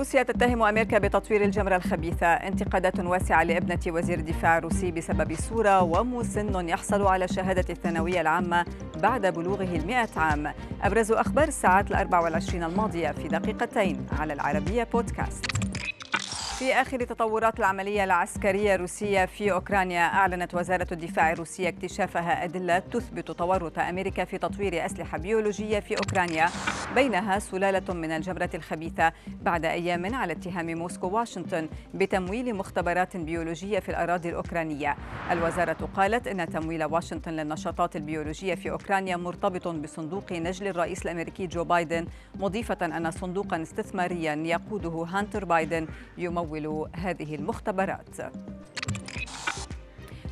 روسيا تتهم أمريكا بتطوير الجمرة الخبيثة. انتقادات واسعة لابنة وزير الدفاع الروسي بسبب صورة ومسن يحصل على شهادة الثانوية العامة بعد بلوغه المئة عام. أبرز أخبار الساعات الأربع والعشرين الماضية في دقيقتين على العربية بودكاست. في آخر تطورات العملية العسكرية الروسية في أوكرانيا أعلنت وزارة الدفاع الروسية اكتشافها أدلة تثبت تورط أمريكا في تطوير أسلحة بيولوجية في أوكرانيا. بينها سلالة من الجمرة الخبيثة بعد أيام على اتهام موسكو واشنطن بتمويل مختبرات بيولوجية في الأراضي الأوكرانية. الوزارة قالت إن تمويل واشنطن للنشاطات البيولوجية في أوكرانيا مرتبط بصندوق نجل الرئيس الأمريكي جو بايدن مضيفة أن صندوقا استثماريا يقوده هانتر بايدن يمول هذه المختبرات.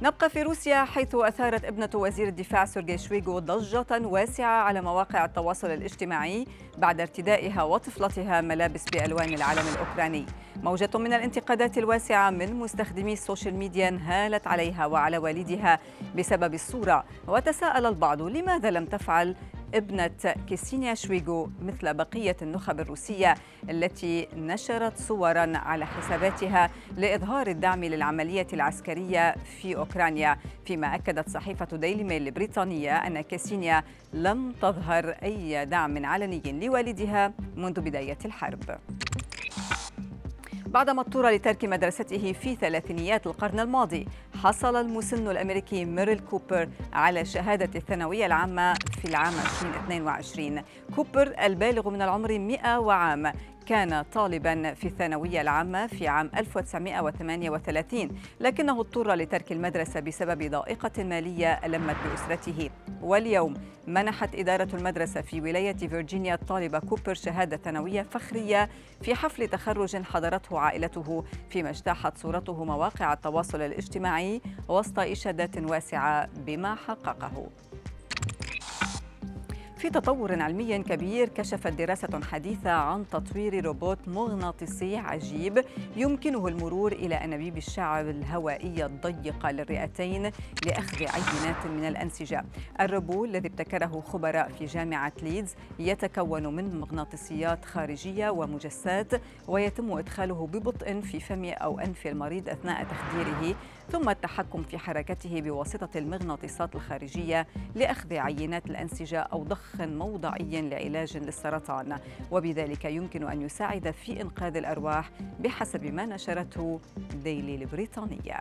نبقى في روسيا حيث أثارت ابنة وزير الدفاع سيرجي شويغو ضجة واسعة على مواقع التواصل الاجتماعي بعد ارتدائها وطفلتها ملابس بألوان العلم الأوكراني. موجة من الانتقادات الواسعة من مستخدمي ال social media انهالت عليها وعلى والدها بسبب الصورة. وتساءل البعض لماذا لم تفعل ابنة كيسينيا شويغو مثل بقية النخب الروسية التي نشرت صورا على حساباتها لإظهار الدعم للعملية العسكرية في أوكرانيا. فيما أكدت صحيفة ديلي ميل البريطانية أن كيسينيا لم تظهر أي دعم علني لوالدها منذ بداية الحرب. بعدما اضطر لترك مدرسته في ثلاثينيات القرن الماضي حصل المسن الأمريكي ميريل كوبر على شهادة الثانوية العامة في العام 2022 كوبر البالغ من العمر 100 عام كان طالبا في الثانوية العامة في عام 1938 لكنه اضطر لترك المدرسة بسبب ضائقة مالية ألمت بأسرته. واليوم منحت إدارة المدرسة في ولاية فيرجينيا الطالب كوبر شهادة ثانوية فخرية في حفل تخرج حضرته عائلته فيما اجتاحت صورته مواقع التواصل الاجتماعي وسط إشادات واسعة بما حققه. في تطور علمي كبير كشفت دراسة حديثة عن تطوير روبوت مغناطيسي عجيب يمكنه المرور إلى أنابيب الشعب الهوائية الضيقة للرئتين لأخذ عينات من الأنسجة. الروبو الذي ابتكره خبراء في جامعة ليدز يتكون من مغناطيسيات خارجية ومجسات ويتم إدخاله ببطء في فم أو أنف المريض أثناء تخديره ثم التحكم في حركته بواسطة المغناطيسات الخارجية لأخذ عينات الأنسجة أو ضخ موضعي لعلاج للسرطان وبذلك يمكن أن يساعد في إنقاذ الأرواح بحسب ما نشرته ديلي البريطانية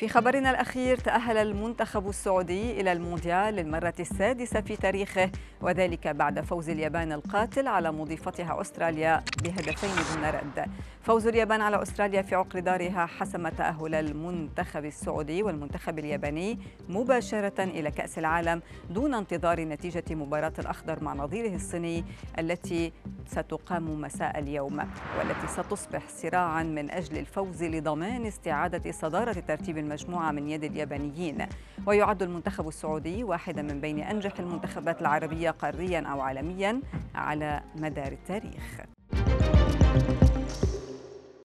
في خبرنا الأخير تأهل المنتخب السعودي إلى المونديال للمرة السادسة في تاريخه وذلك بعد فوز اليابان القاتل على مضيفتها أستراليا بهدفين دون رد. فوز اليابان على أستراليا في عقر دارها حسم تأهل المنتخب السعودي والمنتخب الياباني مباشرة إلى كأس العالم دون انتظار نتيجة مباراة الأخضر مع نظيره الصيني التي ستقام مساء اليوم والتي ستصبح صراعا من أجل الفوز لضمان استعادة صدارة ترتيب المجموعة من يد اليابانيين. ويعد المنتخب السعودي واحدا من بين أنجح المنتخبات العربية قاريا أو عالميا على مدار التاريخ.